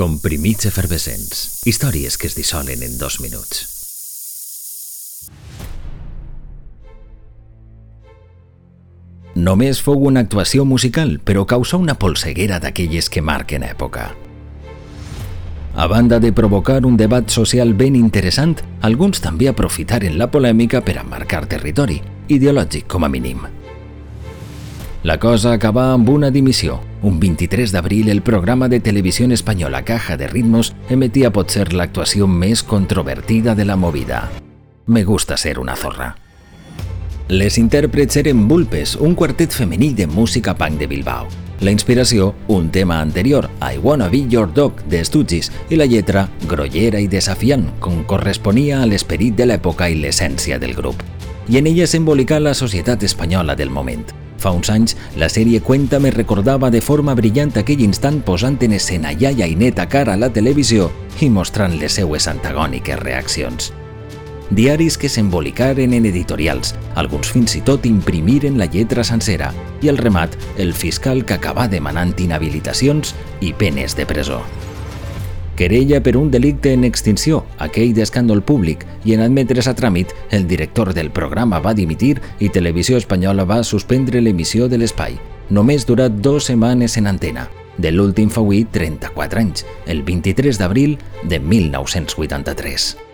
Comprimits efervescents. Històries que es dissolen en dos minuts. Només fou una actuació musical, però causà una polseguera d'aquelles que marquen època. A banda de provocar un debat social ben interessant, alguns també aprofitaren la polèmica per a marcar territori, ideològic com a mínim. La cosa acabà amb una dimissió. Un 23 d'abril el programa de televisió espanyola Caja de Ritmos emetia potser l'actuació més controvertida de la movida. Me gusta ser una zorra. Les intèrprets eren Vulpes, un quartet femení de música punk de Bilbao. La inspiració, un tema anterior, I Wanna Be Your Dog, de Stooges, i la lletra, grollera i desafiant, com corresponia a l'esperit de l'època i l'essència del grup. I en ella s'embolica la societat espanyola del moment. Fa uns anys, la sèrie Cuenta me recordava de forma brillant aquell instant posant en escena iaia i neta cara a la televisió i mostrant les seues antagòniques reaccions. Diaris que s'embolicaren en editorials, alguns fins i tot imprimiren la lletra sencera i el remat, el fiscal que acabà demanant inhabilitacions i penes de presó querella per un delicte en extinció, aquell d'escàndol públic, i en admetre's a tràmit, el director del programa va dimitir i Televisió Espanyola va suspendre l'emissió de l'espai. Només durà dues setmanes en antena. De l'últim fauí 34 anys, el 23 d'abril de 1983.